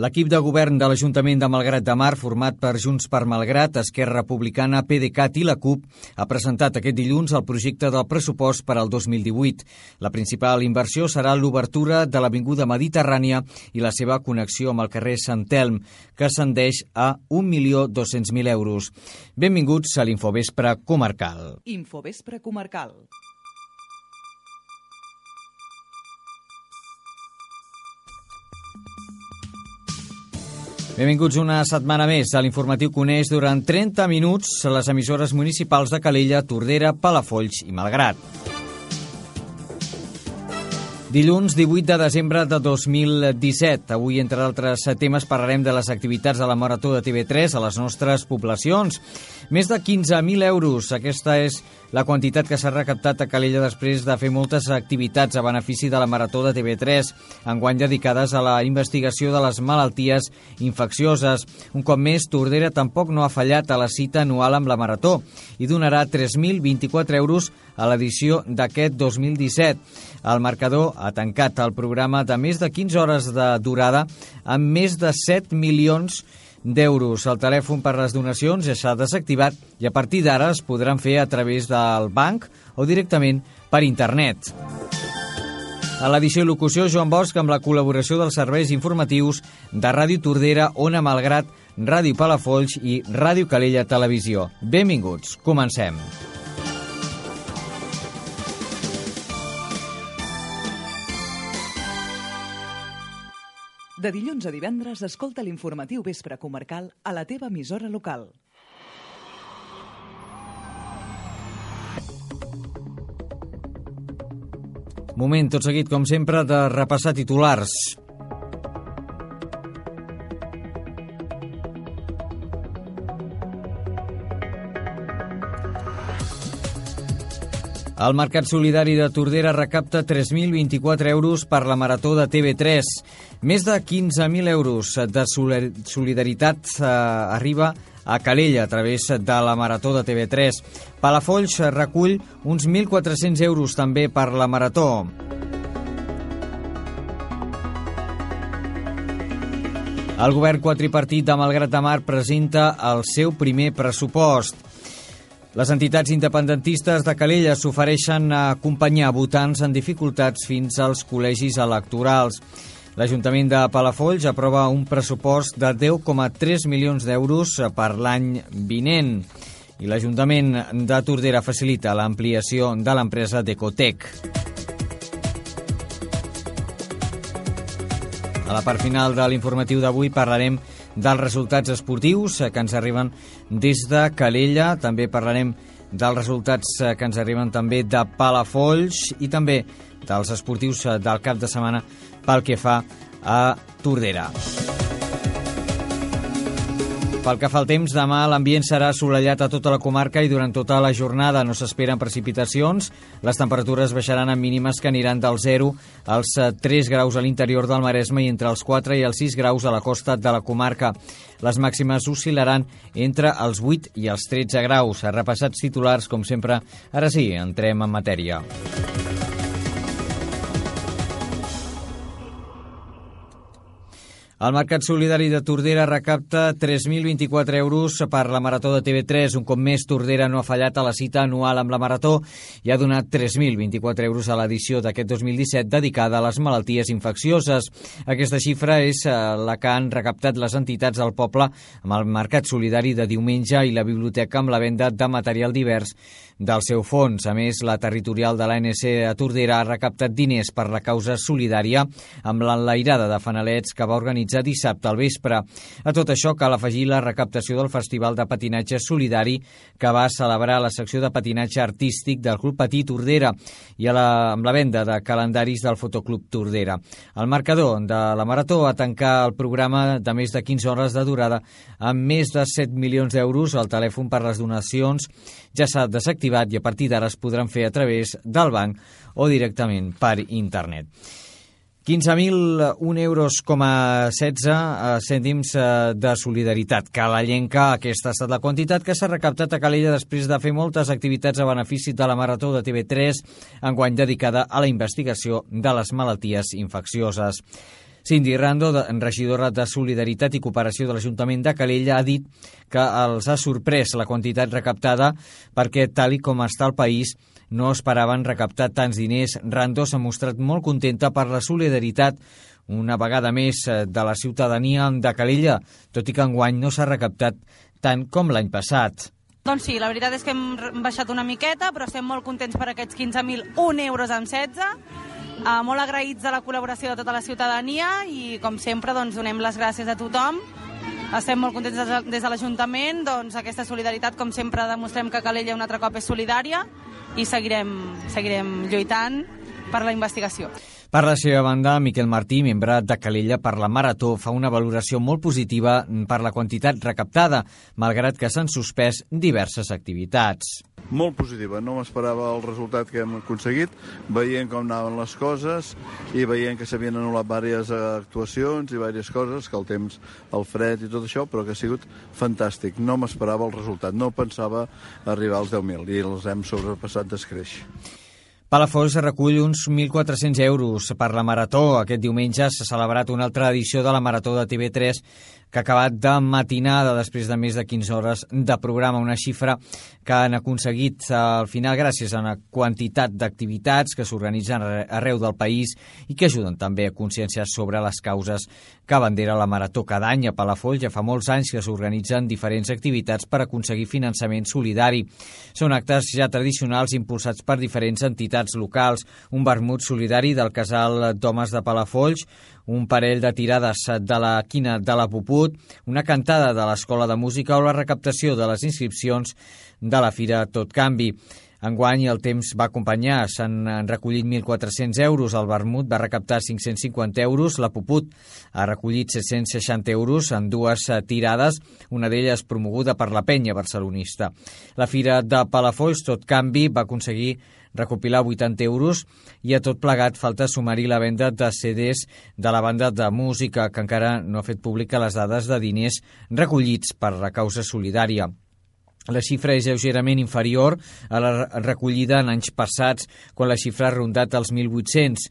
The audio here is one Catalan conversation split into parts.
L'equip de govern de l'Ajuntament de Malgrat de Mar, format per Junts per Malgrat, Esquerra Republicana, PDeCAT i la CUP, ha presentat aquest dilluns el projecte del pressupost per al 2018. La principal inversió serà l'obertura de l'Avinguda Mediterrània i la seva connexió amb el carrer Sant Telm, que ascendeix a 1.200.000 euros. Benvinguts a l'Infovespre Comarcal. Infovespre Comarcal. Benvinguts una setmana més a l'informatiu Coneix durant 30 minuts les emissores municipals de Calella, Tordera, Palafolls i Malgrat. Dilluns 18 de desembre de 2017. Avui, entre altres temes, parlarem de les activitats de la Marató de TV3 a les nostres poblacions. Més de 15.000 euros. Aquesta és la quantitat que s'ha recaptat a Calella després de fer moltes activitats a benefici de la Marató de TV3, enguany dedicades a la investigació de les malalties infeccioses. Un cop més, Tordera tampoc no ha fallat a la cita anual amb la Marató i donarà 3.024 euros a l'edició d'aquest 2017. El marcador ha tancat el programa de més de 15 hores de durada amb més de 7 milions d'euros. El telèfon per les donacions ja s'ha desactivat i a partir d'ara es podran fer a través del banc o directament per internet. A l'edició i locució, Joan Bosch, amb la col·laboració dels serveis informatius de Ràdio Tordera, Ona Malgrat, Ràdio Palafolls i Ràdio Calella Televisió. Benvinguts, comencem. De dilluns a divendres, escolta l'informatiu Vespre Comarcal a la teva emissora local. Moment, tot seguit, com sempre, de repassar titulars. El Mercat Solidari de Tordera recapta 3.024 euros per la Marató de TV3. Més de 15.000 euros de solidaritat eh, arriba a Calella a través de la Marató de TV3. Palafolls recull uns 1.400 euros també per la Marató. El govern quadripartit de Malgrat de Mar presenta el seu primer pressupost. Les entitats independentistes de Calella s'ofereixen a acompanyar votants en dificultats fins als col·legis electorals. L'Ajuntament de Palafolls aprova un pressupost de 10,3 milions d'euros per l'any vinent i l'Ajuntament de Tordera facilita l'ampliació de l'empresa Decotec. A la part final de l'informatiu d'avui parlarem dels resultats esportius eh, que ens arriben des de Calella. També parlarem dels resultats eh, que ens arriben també de Palafolls i també dels esportius eh, del cap de setmana pel que fa a Tordera. Pel que fa al temps, demà l'ambient serà assolellat a tota la comarca i durant tota la jornada no s'esperen precipitacions. Les temperatures baixaran en mínimes que aniran del 0 als 3 graus a l'interior del Maresme i entre els 4 i els 6 graus a la costa de la comarca. Les màximes oscil·laran entre els 8 i els 13 graus. Repassats titulars, com sempre, ara sí, entrem en matèria. El Mercat Solidari de Tordera recapta 3.024 euros per la Marató de TV3. Un cop més, Tordera no ha fallat a la cita anual amb la Marató i ha donat 3.024 euros a l'edició d'aquest 2017 dedicada a les malalties infeccioses. Aquesta xifra és eh, la que han recaptat les entitats del poble amb el Mercat Solidari de diumenge i la biblioteca amb la venda de material divers del seu fons. A més, la territorial de l'ANC a Tordera ha recaptat diners per la causa solidària amb l'enlairada de fanalets que va organitzar dissabte al vespre. A tot això cal afegir la recaptació del Festival de Patinatge Solidari que va celebrar la secció de patinatge artístic del Club Patí Tordera i a la, amb la venda de calendaris del Fotoclub Tordera. El marcador de la Marató a tancar el programa de més de 15 hores de durada amb més de 7 milions d'euros. El telèfon per les donacions ja s'ha desactivat activat i a partir d'ara es podran fer a través del banc o directament per internet. 15.001 euros com a 16 eh, cèntims eh, de solidaritat. Calallenca, aquesta ha estat la quantitat que s'ha recaptat a Calella després de fer moltes activitats a benefici de la Marató de TV3, enguany dedicada a la investigació de les malalties infeccioses. Cindy Rando, regidora de Solidaritat i Cooperació de l'Ajuntament de Calella, ha dit que els ha sorprès la quantitat recaptada perquè, tal i com està el país, no esperaven recaptar tants diners. Rando s'ha mostrat molt contenta per la solidaritat una vegada més eh, de la ciutadania de Calella, tot i que enguany no s'ha recaptat tant com l'any passat. Doncs sí, la veritat és que hem baixat una miqueta, però estem molt contents per aquests 15.001 euros amb 16 Uh, molt agraïts de la col·laboració de tota la ciutadania i, com sempre, doncs, donem les gràcies a tothom. Estem molt contents des de l'Ajuntament, doncs aquesta solidaritat, com sempre, demostrem que Calella un altre cop és solidària i seguirem, seguirem lluitant per la investigació. Per la seva banda, Miquel Martí, membre de Calella per la Marató, fa una valoració molt positiva per la quantitat recaptada, malgrat que s'han suspès diverses activitats. Molt positiva, no m'esperava el resultat que hem aconseguit, veient com anaven les coses i veient que s'havien anul·lat diverses actuacions i diverses coses, que el temps, el fred i tot això, però que ha sigut fantàstic. No m'esperava el resultat, no pensava arribar als 10.000 i els hem sobrepassat d'escreix. Palafolls recull uns 1.400 euros per la Marató. Aquest diumenge s'ha celebrat una altra edició de la Marató de TV3 que ha acabat de matinada després de més de 15 hores de programa, una xifra que han aconseguit eh, al final gràcies a una quantitat d'activitats que s'organitzen arreu del país i que ajuden també a conscienciar sobre les causes que bandera la Marató cada any. A Palafolls ja fa molts anys que s'organitzen diferents activitats per aconseguir finançament solidari. Són actes ja tradicionals impulsats per diferents entitats locals, un vermut solidari del casal d'homes de Palafolls, un parell de tirades de la quina de la Puput, una cantada de l'Escola de Música o la recaptació de les inscripcions de la Fira Tot Canvi. Enguany el temps va acompanyar, s'han recollit 1.400 euros, el Vermut va recaptar 550 euros, la Puput ha recollit 760 euros en dues tirades, una d'elles promoguda per la penya barcelonista. La Fira de Palafolls, tot canvi, va aconseguir recopilar 80 euros i a tot plegat falta sumar-hi la venda de CDs de la banda de música que encara no ha fet pública les dades de diners recollits per la causa solidària. La xifra és lleugerament inferior a la recollida en anys passats, quan la xifra ha rondat els 1.800.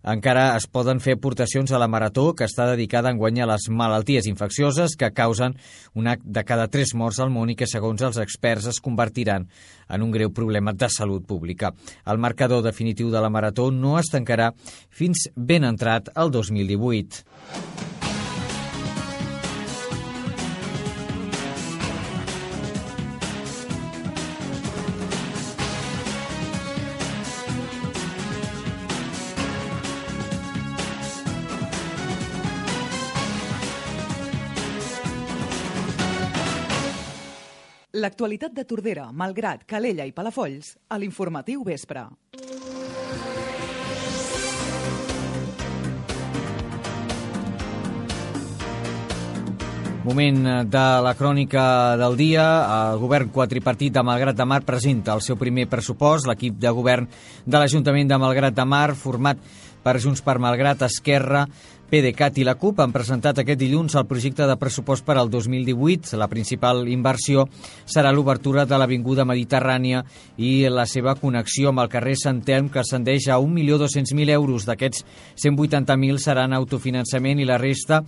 Encara es poden fer aportacions a la Marató, que està dedicada a enguanyar les malalties infeccioses que causen una de cada tres morts al món i que, segons els experts, es convertiran en un greu problema de salut pública. El marcador definitiu de la Marató no es tancarà fins ben entrat el 2018. L'actualitat de Tordera, Malgrat, Calella i Palafolls a l'informatiu vespre. Moment de la crònica del dia. El govern quatripartit de Malgrat de Mar presenta el seu primer pressupost. L'equip de govern de l'Ajuntament de Malgrat de Mar, format per Junts per Malgrat, Esquerra, PDeCAT i la CUP han presentat aquest dilluns el projecte de pressupost per al 2018. La principal inversió serà l'obertura de l'Avinguda Mediterrània i la seva connexió amb el carrer Sant Telm, que ascendeix a 1.200.000 euros. D'aquests, 180.000 seran autofinançament i la resta,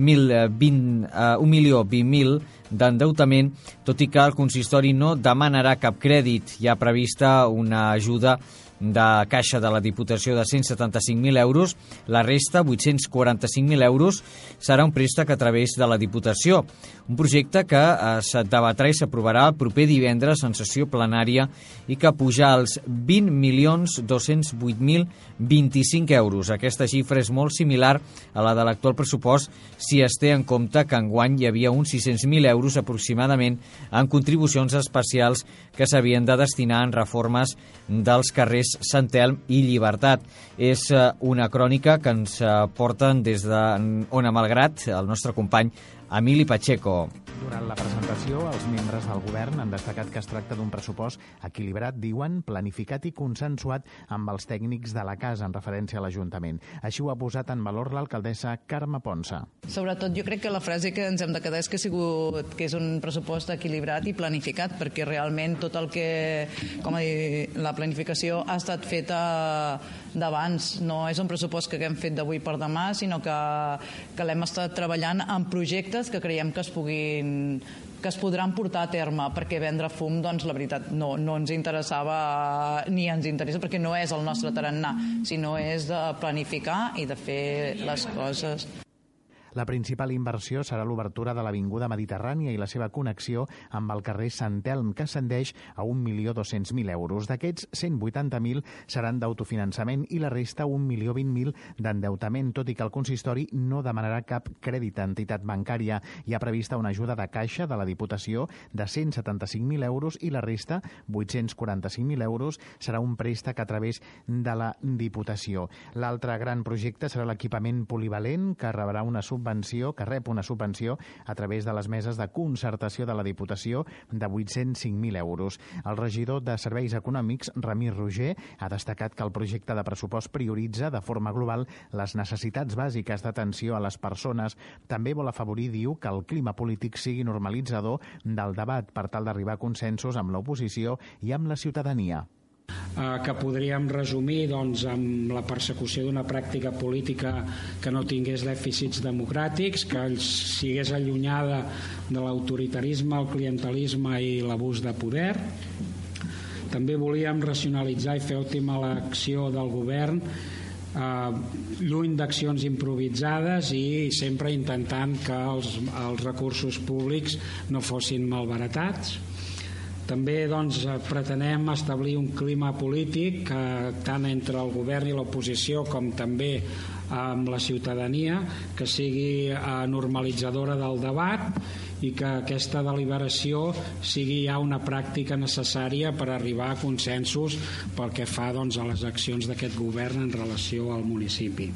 1.020.000 uh, d'endeutament, tot i que el consistori no demanarà cap crèdit. Hi ha prevista una ajuda de caixa de la Diputació de 175.000 euros, la resta, 845.000 euros, serà un préstec a través de la Diputació. Un projecte que es debatrà i s'aprovarà el proper divendres en sessió plenària i que puja als 20.208.025 euros. Aquesta xifra és molt similar a la de l'actual pressupost si es té en compte que enguany hi havia uns 600.000 euros aproximadament en contribucions especials que s'havien de destinar en reformes dels carrers és Sant Telm i Llibertat. És eh, una crònica que ens eh, porten des de Ona Malgrat, el nostre company Emili Pacheco. Durant la presentació, els membres del govern han destacat que es tracta d'un pressupost equilibrat, diuen, planificat i consensuat amb els tècnics de la casa en referència a l'Ajuntament. Així ho ha posat en valor l'alcaldessa Carme Ponsa. Sobretot jo crec que la frase que ens hem de quedar és que ha sigut que és un pressupost equilibrat i planificat, perquè realment tot el que, com a dir, la planificació ha estat feta d'abans. No és un pressupost que haguem fet d'avui per demà, sinó que, que l'hem estat treballant en projectes que creiem que es puguin que es podran portar a terme perquè vendre fum, doncs la veritat no, no ens interessava ni ens interessa perquè no és el nostre tarannà, sinó és de planificar i de fer les coses. La principal inversió serà l'obertura de l'Avinguda Mediterrània i la seva connexió amb el carrer Sant Elm, que ascendeix a 1.200.000 euros. D'aquests, 180.000 seran d'autofinançament i la resta 1.020.000 d'endeutament, tot i que el consistori no demanarà cap crèdit a entitat bancària. Hi ha prevista una ajuda de caixa de la Diputació de 175.000 euros i la resta, 845.000 euros, serà un préstec a través de la Diputació. L'altre gran projecte serà l'equipament polivalent, que rebrà una subvenció subvenció, que rep una subvenció a través de les meses de concertació de la Diputació de 805.000 euros. El regidor de Serveis Econòmics, Ramir Roger, ha destacat que el projecte de pressupost prioritza de forma global les necessitats bàsiques d'atenció a les persones. També vol afavorir, diu, que el clima polític sigui normalitzador del debat per tal d'arribar a consensos amb l'oposició i amb la ciutadania que podríem resumir doncs, amb la persecució d'una pràctica política que no tingués dèficits democràtics, que sigués allunyada de l'autoritarisme, el clientelisme i l'abús de poder. També volíem racionalitzar i fer òptima l'acció del govern eh, lluny d'accions improvisades i sempre intentant que els, els recursos públics no fossin malbaratats també doncs, pretenem establir un clima polític eh, tant entre el govern i l'oposició com també amb la ciutadania que sigui eh, normalitzadora del debat i que aquesta deliberació sigui ja una pràctica necessària per arribar a consensos pel que fa doncs, a les accions d'aquest govern en relació al municipi.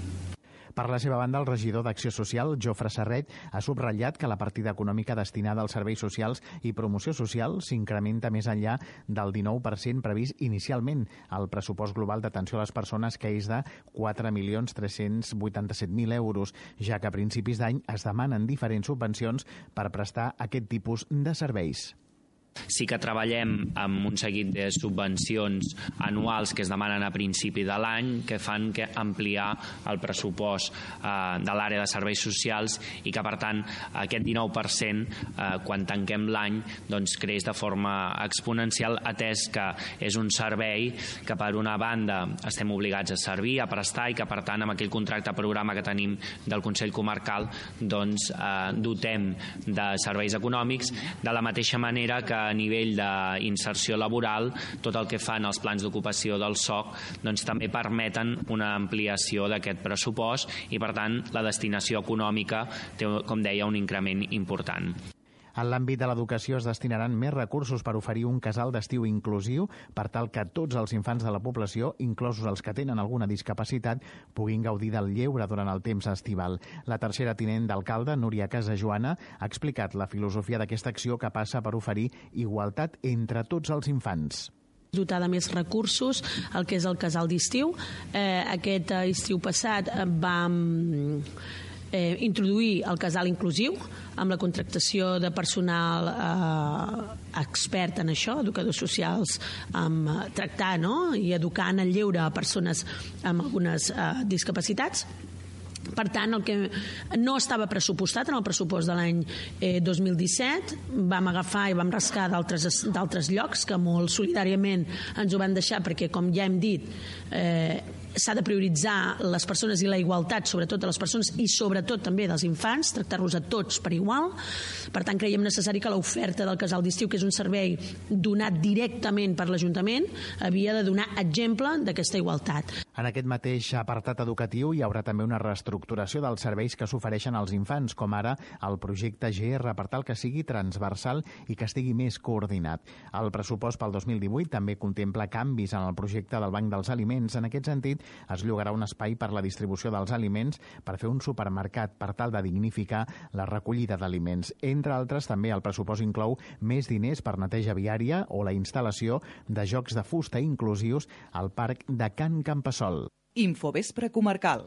Per la seva banda, el regidor d'Acció Social, Jofre Serret, ha subratllat que la partida econòmica destinada als serveis socials i promoció social s'incrementa més enllà del 19% previst inicialment al pressupost global d'atenció a les persones que és de 4.387.000 euros, ja que a principis d'any es demanen diferents subvencions per prestar aquest tipus de serveis. Sí que treballem amb un seguit de subvencions anuals que es demanen a principi de l'any que fan que ampliar el pressupost eh, de l'àrea de serveis socials i que per tant aquest 19% eh, quan tanquem l'any doncs creix de forma exponencial atès que és un servei que per una banda estem obligats a servir, a prestar i que per tant amb aquell contracte programa que tenim del Consell Comarcal doncs eh, dotem de serveis econòmics de la mateixa manera que a nivell d'inserció laboral tot el que fan els plans d'ocupació del SOC doncs, també permeten una ampliació d'aquest pressupost i per tant la destinació econòmica té, com deia, un increment important. En l'àmbit de l'educació es destinaran més recursos per oferir un casal d'estiu inclusiu per tal que tots els infants de la població, inclosos els que tenen alguna discapacitat, puguin gaudir del lleure durant el temps estival. La tercera tinent d'alcalde, Núria Casajoana, ha explicat la filosofia d'aquesta acció que passa per oferir igualtat entre tots els infants dotar de més recursos el que és el casal d'estiu. Eh, aquest estiu passat vam eh, introduir el casal inclusiu amb la contractació de personal eh, expert en això, educadors socials, amb eh, tractar no? i educar en el lleure a persones amb algunes eh, discapacitats per tant, el que no estava pressupostat en el pressupost de l'any eh, 2017, vam agafar i vam rascar d'altres llocs que molt solidàriament ens ho van deixar perquè, com ja hem dit, eh, s'ha de prioritzar les persones i la igualtat, sobretot de les persones i sobretot també dels infants, tractar-los a tots per igual. Per tant, creiem necessari que l'oferta del casal d'estiu, que és un servei donat directament per l'Ajuntament, havia de donar exemple d'aquesta igualtat. En aquest mateix apartat educatiu hi haurà també una reestructuració dels serveis que s'ofereixen als infants, com ara el projecte GR per tal que sigui transversal i que estigui més coordinat. El pressupost pel 2018 també contempla canvis en el projecte del Banc dels Aliments. En aquest sentit, es llogarà un espai per la distribució dels aliments per fer un supermercat per tal de dignificar la recollida d'aliments. Entre altres, també el pressupost inclou més diners per neteja viària o la instal·lació de jocs de fusta inclusius al parc de Can Campassó Sol. Infovespre comarcal.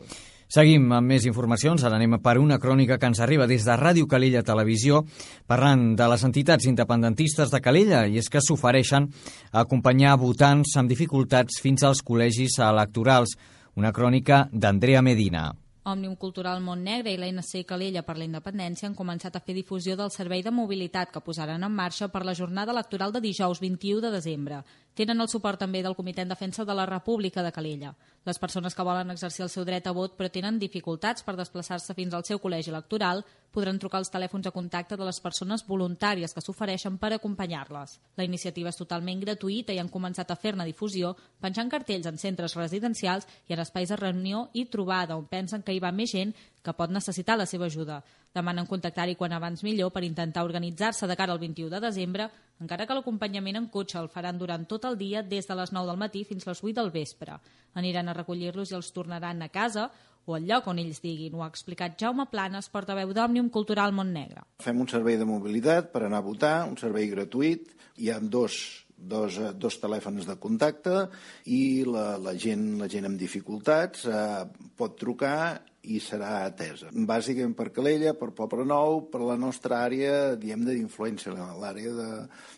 Seguim amb més informacions. Ara anem per una crònica que ens arriba des de Ràdio Calella Televisió parlant de les entitats independentistes de Calella i és que s'ofereixen a acompanyar votants amb dificultats fins als col·legis electorals. Una crònica d'Andrea Medina. Òmnium Cultural Montnegre i l'ANC Calella per la Independència han començat a fer difusió del servei de mobilitat que posaran en marxa per la jornada electoral de dijous 21 de desembre. Tenen el suport també del Comitè en Defensa de la República de Calella. Les persones que volen exercir el seu dret a vot però tenen dificultats per desplaçar-se fins al seu col·legi electoral podran trucar als telèfons de contacte de les persones voluntàries que s'ofereixen per acompanyar-les. La iniciativa és totalment gratuïta i han començat a fer-ne difusió penjant cartells en centres residencials i en espais de reunió i trobada on pensen que hi va més gent que pot necessitar la seva ajuda. Demanen contactar-hi quan abans millor per intentar organitzar-se de cara al 21 de desembre, encara que l'acompanyament en cotxe el faran durant tot el dia des de les 9 del matí fins les 8 del vespre. Aniran a recollir-los i els tornaran a casa o al lloc on ells diguin, ho ha explicat Jaume Planes, portaveu d'Òmnium Cultural Montnegre. Fem un servei de mobilitat per anar a votar, un servei gratuït, hi ha dos dos, dos telèfons de contacte i la, la, gent, la gent amb dificultats eh, pot trucar i serà atesa. Bàsicament per Calella, per Poble Nou, per la nostra àrea, diem d'influència, l'àrea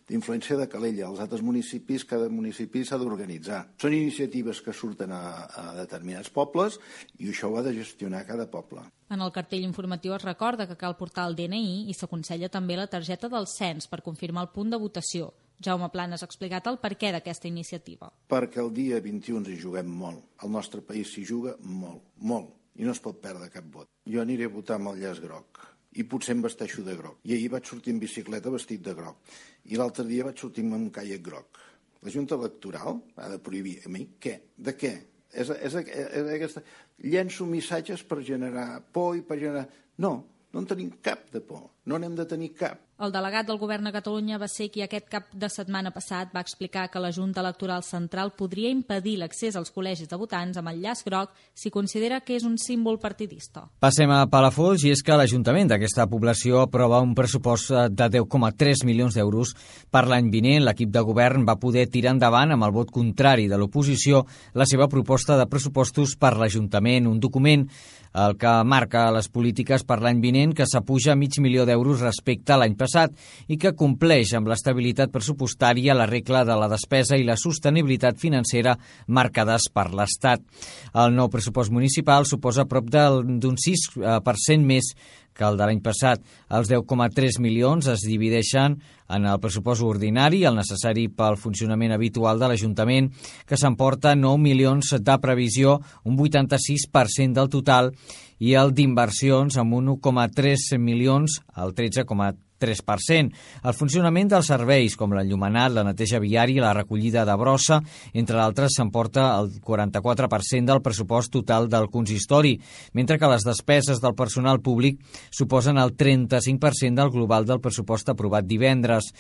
d'influència de, de Calella. Els altres municipis, cada municipi s'ha d'organitzar. Són iniciatives que surten a, a determinats pobles i això ho ha de gestionar cada poble. En el cartell informatiu es recorda que cal portar el DNI i s'aconsella també la targeta del cens per confirmar el punt de votació. Jaume Planes ha explicat el perquè d'aquesta iniciativa. Perquè el dia 21 hi juguem molt. El nostre país s'hi juga molt, molt i no es pot perdre cap vot. Jo aniré a votar amb el llaç groc i potser em vesteixo de groc. I ahir vaig sortir en bicicleta vestit de groc. I l'altre dia vaig sortir amb un caiac groc. La Junta Electoral ha de prohibir a mi què? De què? És, és, és, és aquesta... Llenço missatges per generar por i per generar... No, no en tenim cap de por. No n'hem de tenir cap. El delegat del govern a Catalunya va ser qui aquest cap de setmana passat va explicar que la Junta Electoral Central podria impedir l'accés als col·legis de votants amb el llaç groc si considera que és un símbol partidista. Passem a Palafolls i és que l'Ajuntament d'aquesta població aprova un pressupost de 10,3 milions d'euros per l'any vinent. L'equip de govern va poder tirar endavant amb el vot contrari de l'oposició la seva proposta de pressupostos per l'Ajuntament, un document el que marca les polítiques per l'any vinent que s'apuja mig milió d'euros respecte a l'any passat i que compleix amb l'estabilitat pressupostària, la regla de la despesa i la sostenibilitat financera marcades per l'Estat. El nou pressupost municipal suposa prop d'un 6% més que el de l'any passat. Els 10,3 milions es divideixen en el pressupost ordinari, el necessari pel funcionament habitual de l'Ajuntament, que s'emporta 9 milions de previsió, un 86% del total, i el d'inversions amb un 1,3 milions, el 13,3 3%. El funcionament dels serveis, com l'enllumenat, la neteja viària i la recollida de brossa, entre d'altres, s'emporta el 44% del pressupost total del consistori, mentre que les despeses del personal públic suposen el 35% del global del pressupost aprovat divendres.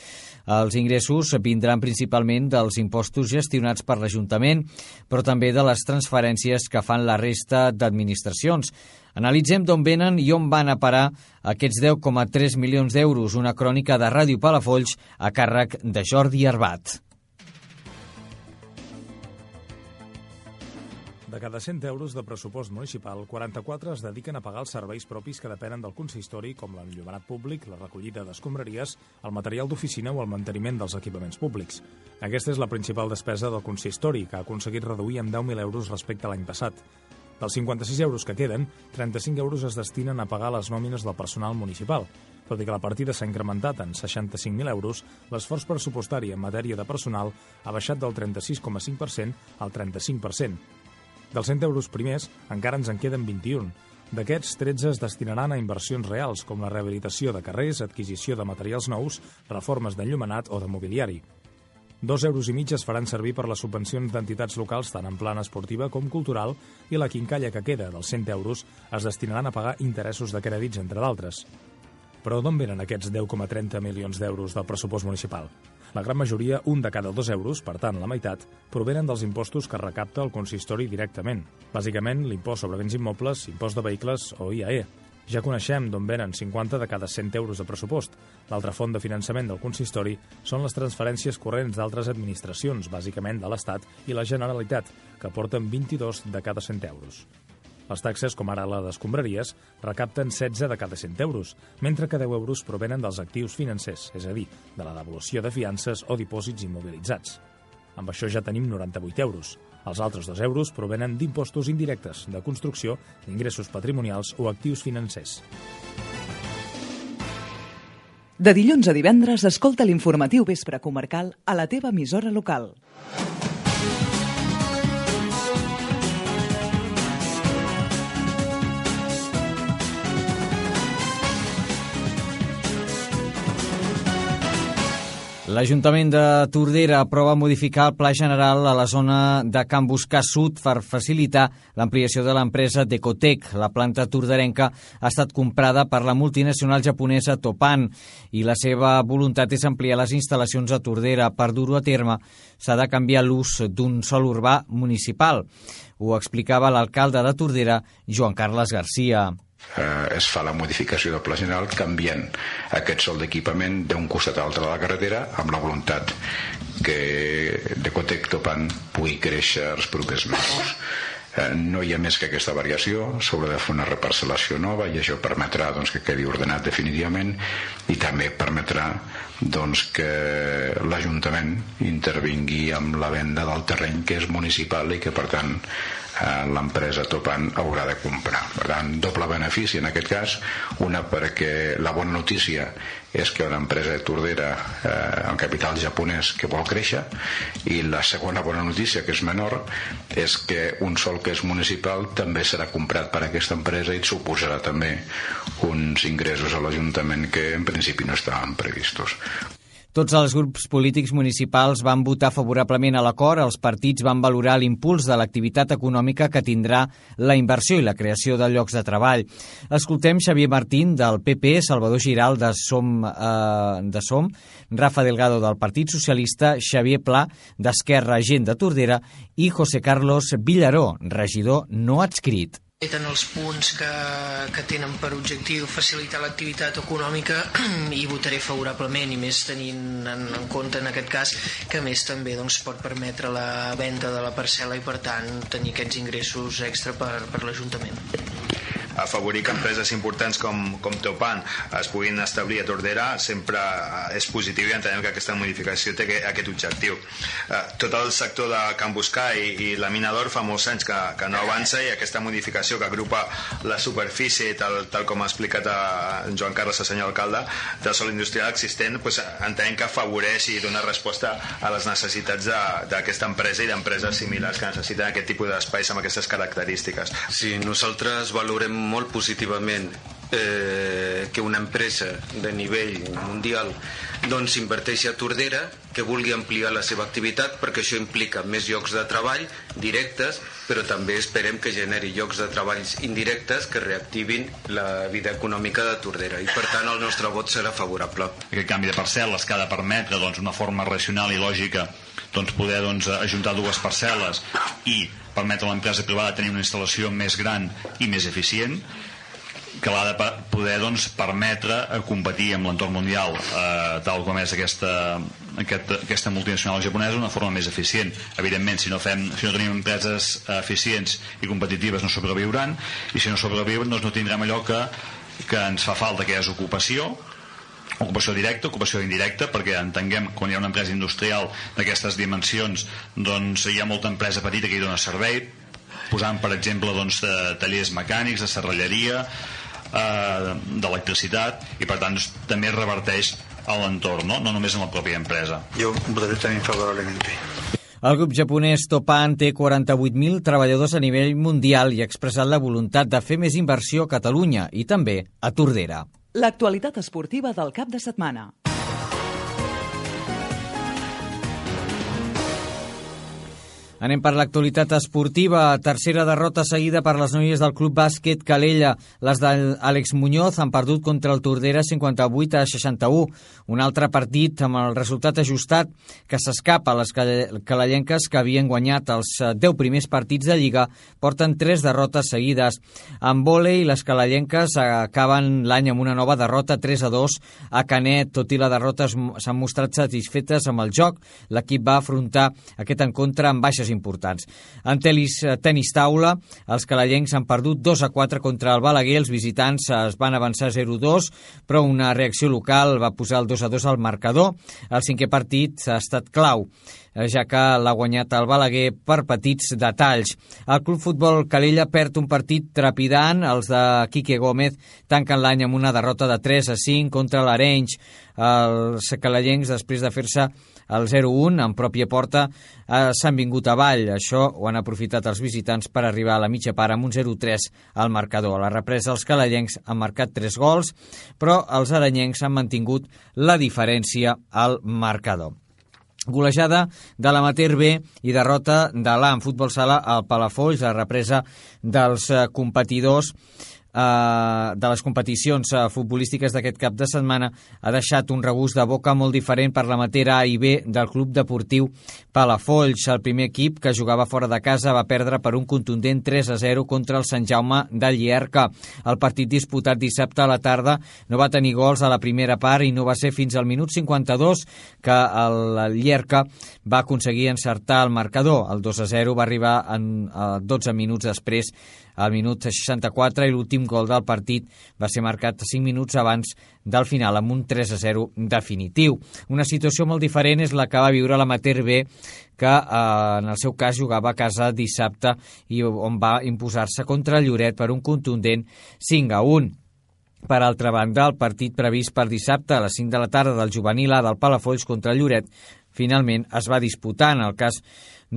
Els ingressos vindran principalment dels impostos gestionats per l'Ajuntament, però també de les transferències que fan la resta d'administracions. Analitzem d'on venen i on van a parar aquests 10,3 milions d'euros, una crònica de Ràdio Palafolls a càrrec de Jordi Arbat. De cada 100 euros de pressupost municipal, 44 es dediquen a pagar els serveis propis que depenen del consistori, com l'enllumenat públic, la recollida d'escombraries, el material d'oficina o el manteniment dels equipaments públics. Aquesta és la principal despesa del consistori, que ha aconseguit reduir en 10.000 euros respecte a l'any passat. Dels 56 euros que queden, 35 euros es destinen a pagar les nòmines del personal municipal. Tot i que la partida s'ha incrementat en 65.000 euros, l'esforç pressupostari en matèria de personal ha baixat del 36,5% al 35%. Dels 100 euros primers, encara ens en queden 21. D'aquests, 13 es destinaran a inversions reals, com la rehabilitació de carrers, adquisició de materials nous, reformes d'enllumenat o de mobiliari. Dos euros i mig es faran servir per les subvencions d'entitats locals tant en plan esportiva com cultural i la quincalla que queda dels 100 euros es destinaran a pagar interessos de crèdits, entre d'altres. Però d'on venen aquests 10,30 milions d'euros del pressupost municipal? La gran majoria, un de cada dos euros, per tant la meitat, provenen dels impostos que recapta el consistori directament. Bàsicament, l'impost sobre béns immobles, impost de vehicles o IAE. Ja coneixem d'on venen 50 de cada 100 euros de pressupost. L'altra font de finançament del consistori són les transferències corrents d'altres administracions, bàsicament de l'Estat i la Generalitat, que porten 22 de cada 100 euros. Les taxes, com ara la d'escombraries, recapten 16 de cada 100 euros, mentre que 10 euros provenen dels actius financers, és a dir, de la devolució de fiances o dipòsits immobilitzats. Amb això ja tenim 98 euros. Els altres 2 euros provenen d'impostos indirectes, de construcció, d'ingressos patrimonials o actius financers. De dilluns a divendres, escolta l'informatiu Vespre Comarcal a la teva emissora local. L'Ajuntament de Tordera aprova modificar el Pla General a la zona de Can Buscar Sud per facilitar l'ampliació de l'empresa Decotec. La planta torderenca ha estat comprada per la multinacional japonesa Topan i la seva voluntat és ampliar les instal·lacions a Tordera. Per dur-ho a terme s'ha de canviar l'ús d'un sol urbà municipal. Ho explicava l'alcalde de Tordera, Joan Carles Garcia eh, es fa la modificació del pla general canviant aquest sol d'equipament d'un costat a l'altre de la carretera amb la voluntat que Decotec Topan pugui créixer els propers mesos. Eh, no hi ha més que aquesta variació, s'haurà de fer una reparcel·lació nova i això permetrà doncs, que quedi ordenat definitivament i també permetrà doncs, que l'Ajuntament intervingui amb la venda del terreny que és municipal i que per tant eh, l'empresa Topan haurà de comprar. Per tant, doble benefici en aquest cas, una perquè la bona notícia és que una empresa de Tordera eh, amb capital japonès que vol créixer i la segona bona notícia, que és menor, és que un sol que és municipal també serà comprat per aquesta empresa i suposarà també uns ingressos a l'Ajuntament que en principi no estaven previstos. Tots els grups polítics municipals van votar favorablement a l'acord. Els partits van valorar l'impuls de l'activitat econòmica que tindrà la inversió i la creació de llocs de treball. Escoltem Xavier Martín del PP, Salvador Giral de Som, eh, de Som Rafa Delgado del Partit Socialista, Xavier Pla d'Esquerra Gent de Tordera i José Carlos Villaró, regidor no adscrit en els punts que, que tenen per objectiu facilitar l'activitat econòmica i votaré favorablement i més tenint en, en compte en aquest cas que més també doncs, pot permetre la venda de la parcel·la i per tant tenir aquests ingressos extra per, per l'Ajuntament afavorir que empreses importants com, com Teupan es puguin establir a Tordera sempre eh, és positiu i entenem que aquesta modificació té aquest objectiu. Eh, tot el sector de Can Buscar i, i la mina d'or fa molts anys que, que no avança i aquesta modificació que agrupa la superfície, tal, tal com ha explicat a en Joan Carles, el senyor alcalde, de sol industrial existent, pues, entenem que afavoreix i dona resposta a les necessitats d'aquesta empresa i d'empreses similars que necessiten aquest tipus d'espais amb aquestes característiques. Sí, nosaltres valorem molt positivament eh, que una empresa de nivell mundial doncs inverteixi a Tordera que vulgui ampliar la seva activitat perquè això implica més llocs de treball directes però també esperem que generi llocs de treballs indirectes que reactivin la vida econòmica de Tordera i per tant el nostre vot serà favorable. Aquest canvi de parcel·les que ha de permetre doncs, una forma racional i lògica doncs, poder doncs, ajuntar dues parcel·les i permetre a l'empresa privada tenir una instal·lació més gran i més eficient que l'ha de poder doncs, permetre competir amb l'entorn mundial eh, tal com és aquesta, aquest, aquesta multinacional japonesa d'una forma més eficient. Evidentment, si no, fem, si no tenim empreses eficients i competitives no sobreviuran i si no sobreviuen doncs no tindrem allò que, que ens fa falta, que és ocupació ocupació directa, ocupació indirecta, perquè entenguem quan hi ha una empresa industrial d'aquestes dimensions, doncs hi ha molta empresa petita que hi dona servei, posant, per exemple, doncs, de tallers mecànics, de serralleria, eh, d'electricitat, i per tant també reverteix a l'entorn, no? no només en la pròpia empresa. Jo votaré també favorablement. El grup japonès Topan té 48.000 treballadors a nivell mundial i ha expressat la voluntat de fer més inversió a Catalunya i també a Tordera. L'actualitat esportiva del cap de setmana. Anem per l'actualitat esportiva. Tercera derrota seguida per les noies del Club Bàsquet Calella. Les d'Àlex Muñoz han perdut contra el Tordera 58 a 61. Un altre partit amb el resultat ajustat que s'escapa a les calellenques que havien guanyat els 10 eh, primers partits de Lliga porten tres derrotes seguides. En vòlei, les calellenques acaben l'any amb una nova derrota 3 a 2 a Canet. Tot i la derrota s'han mostrat satisfetes amb el joc. L'equip va afrontar aquest encontre amb baixes importants. En telis, eh, tenis taula, els calellencs han perdut 2 a 4 contra el Balaguer, els visitants es van avançar 0-2, però una reacció local va posar el 2 a 2 al marcador. El cinquè partit ha estat clau eh, ja que l'ha guanyat el Balaguer per petits detalls. El Club Futbol Calella perd un partit trepidant, els de Quique Gómez tanquen l'any amb una derrota de 3 a 5 contra l'Arenys. Els calellencs, després de fer-se el 0-1 en pròpia porta eh, s'han vingut avall. Això ho han aprofitat els visitants per arribar a la mitja part amb un 0-3 al marcador. A la represa els calallencs han marcat 3 gols, però els aranyencs han mantingut la diferència al marcador. Golejada de l'amater B i derrota de l'AM Futbol Sala al Palafolls, la represa dels eh, competidors de les competicions eh, futbolístiques d'aquest cap de setmana ha deixat un regust de boca molt diferent per la matera A i B del Club Deportiu Palafolls. El primer equip, que jugava fora de casa, va perdre per un contundent 3 a 0 contra el Sant Jaume de Llierca. El partit disputat dissabte a la tarda no va tenir gols a la primera part i no va ser fins al minut 52 que el Llierca va aconseguir encertar el marcador. El 2 a 0 va arribar en, eh, 12 minuts després al minut 64 i l'últim gol del partit va ser marcat 5 minuts abans del final amb un 3 a 0 definitiu. Una situació molt diferent és la que va viure l'amater B que eh, en el seu cas jugava a casa dissabte i on va imposar-se contra el Lloret per un contundent 5 a 1. Per altra banda, el partit previst per dissabte a les 5 de la tarda del juvenil A del Palafolls contra el Lloret finalment es va disputar. En el cas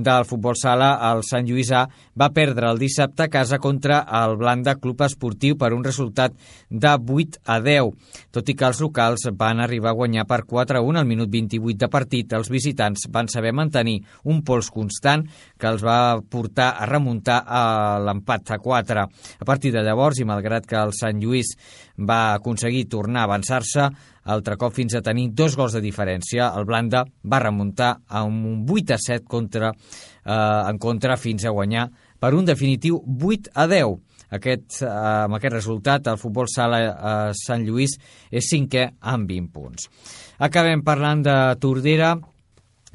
del futbol sala, el Sant Lluís A va perdre el dissabte a casa contra el Blanda Club Esportiu per un resultat de 8 a 10. Tot i que els locals van arribar a guanyar per 4 a 1 al minut 28 de partit, els visitants van saber mantenir un pols constant que els va portar a remuntar a l'empat a 4. A partir de llavors, i malgrat que el Sant Lluís va aconseguir tornar a avançar-se, altre cop fins a tenir dos gols de diferència. El Blanda va remuntar a un 8 a 7 contra, eh, en contra fins a guanyar per un definitiu 8 a 10. Aquest, eh, amb aquest resultat, el futbol sala eh, Sant Lluís és cinquè amb 20 punts. Acabem parlant de Tordera,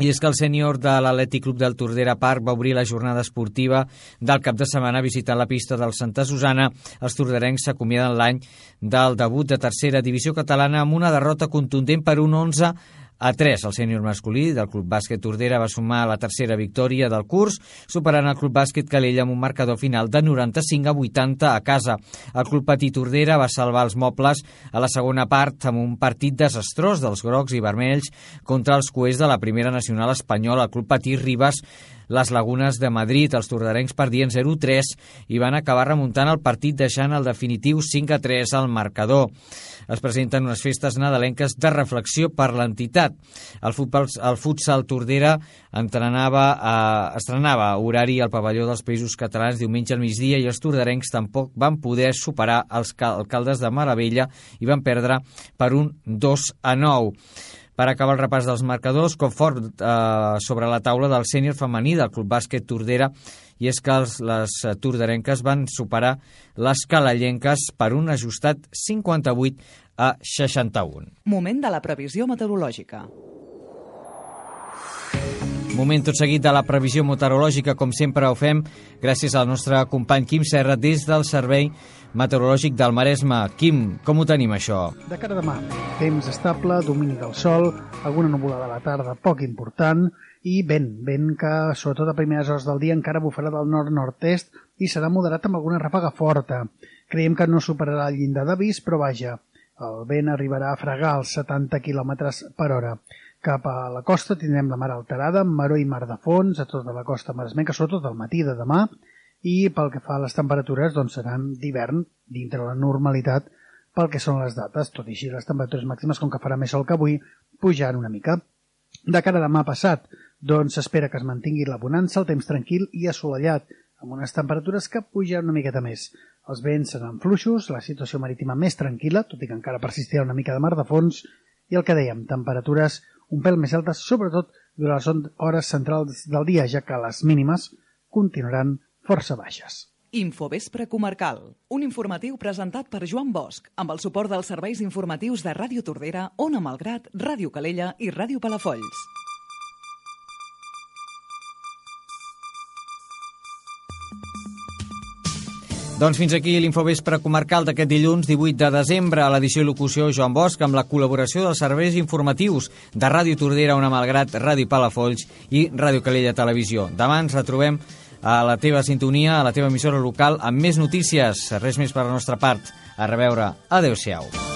i és que el sènior de l'Atlètic Club del Tordera Park va obrir la jornada esportiva del cap de setmana visitant la pista del Santa Susana. Els torderencs s'acomiaden l'any del debut de tercera divisió catalana amb una derrota contundent per un 11 a 3, el sènior masculí del Club Bàsquet Tordera va sumar la tercera victòria del curs, superant el Club Bàsquet Calella amb un marcador final de 95 a 80 a casa. El Club Patí Tordera va salvar els mobles a la segona part amb un partit desastrós dels grocs i vermells contra els coers de la primera nacional espanyola. El Club Patí Ribas les Lagunes de Madrid. Els tordarencs perdien 0-3 i van acabar remuntant el partit deixant el definitiu 5-3 al marcador. Es presenten unes festes nadalenques de reflexió per l'entitat. El, futbol, el futsal Tordera entrenava, eh, estrenava horari al pavelló dels Països Catalans diumenge al migdia i els tordarencs tampoc van poder superar els alcaldes de Maravella i van perdre per un 2 a 9. Per acabar el repàs dels marcadors, confort eh, sobre la taula del sènior femení del Club Bàsquet Tordera i és que els, les torderenques van superar les calallenques per un ajustat 58 a 61. Moment de la previsió meteorològica. Moment tot seguit de la previsió meteorològica, com sempre ho fem, gràcies al nostre company Quim Serra des del Servei Meteorològic del Maresme. Quim, com ho tenim això? De cara a demà, temps estable, domini del sol, alguna nuvolada a la tarda poc important i vent, vent que sobretot a primeres hores del dia encara bufarà del nord-nord-est i serà moderat amb alguna ràfaga forta. Creiem que no superarà el llindar d'avís, però vaja, el vent arribarà a fregar els 70 km per hora. Cap a la costa tindrem la mar alterada, maró i mar de fons a tota la costa maresmenca, sobretot al matí de demà, i pel que fa a les temperatures doncs seran d'hivern dintre la normalitat pel que són les dates, tot i així les temperatures màximes, com que farà més sol que avui, pujaran una mica. De cara a demà passat, Doncs s'espera que es mantingui la bonança, el temps tranquil i assolellat, amb unes temperatures que pugen una miqueta més. Els vents seran fluixos, la situació marítima més tranquil·la, tot i que encara persistirà una mica de mar de fons, i el que dèiem, temperatures un pèl més altes, sobretot durant les hores centrals del dia, ja que les mínimes continuaran força baixes. Infovespre Comarcal, un informatiu presentat per Joan Bosch, amb el suport dels serveis informatius de Ràdio Tordera, Ona Malgrat, Ràdio Calella i Ràdio Palafolls. Doncs fins aquí l'infovespre comarcal d'aquest dilluns 18 de desembre a l'edició i locució Joan Bosch amb la col·laboració dels serveis informatius de Ràdio Tordera, una malgrat Ràdio Palafolls i Ràdio Calella Televisió. Demà ens retrobem a la teva sintonia, a la teva emissora local amb més notícies. Res més per la nostra part. A reveure. Adéu-siau.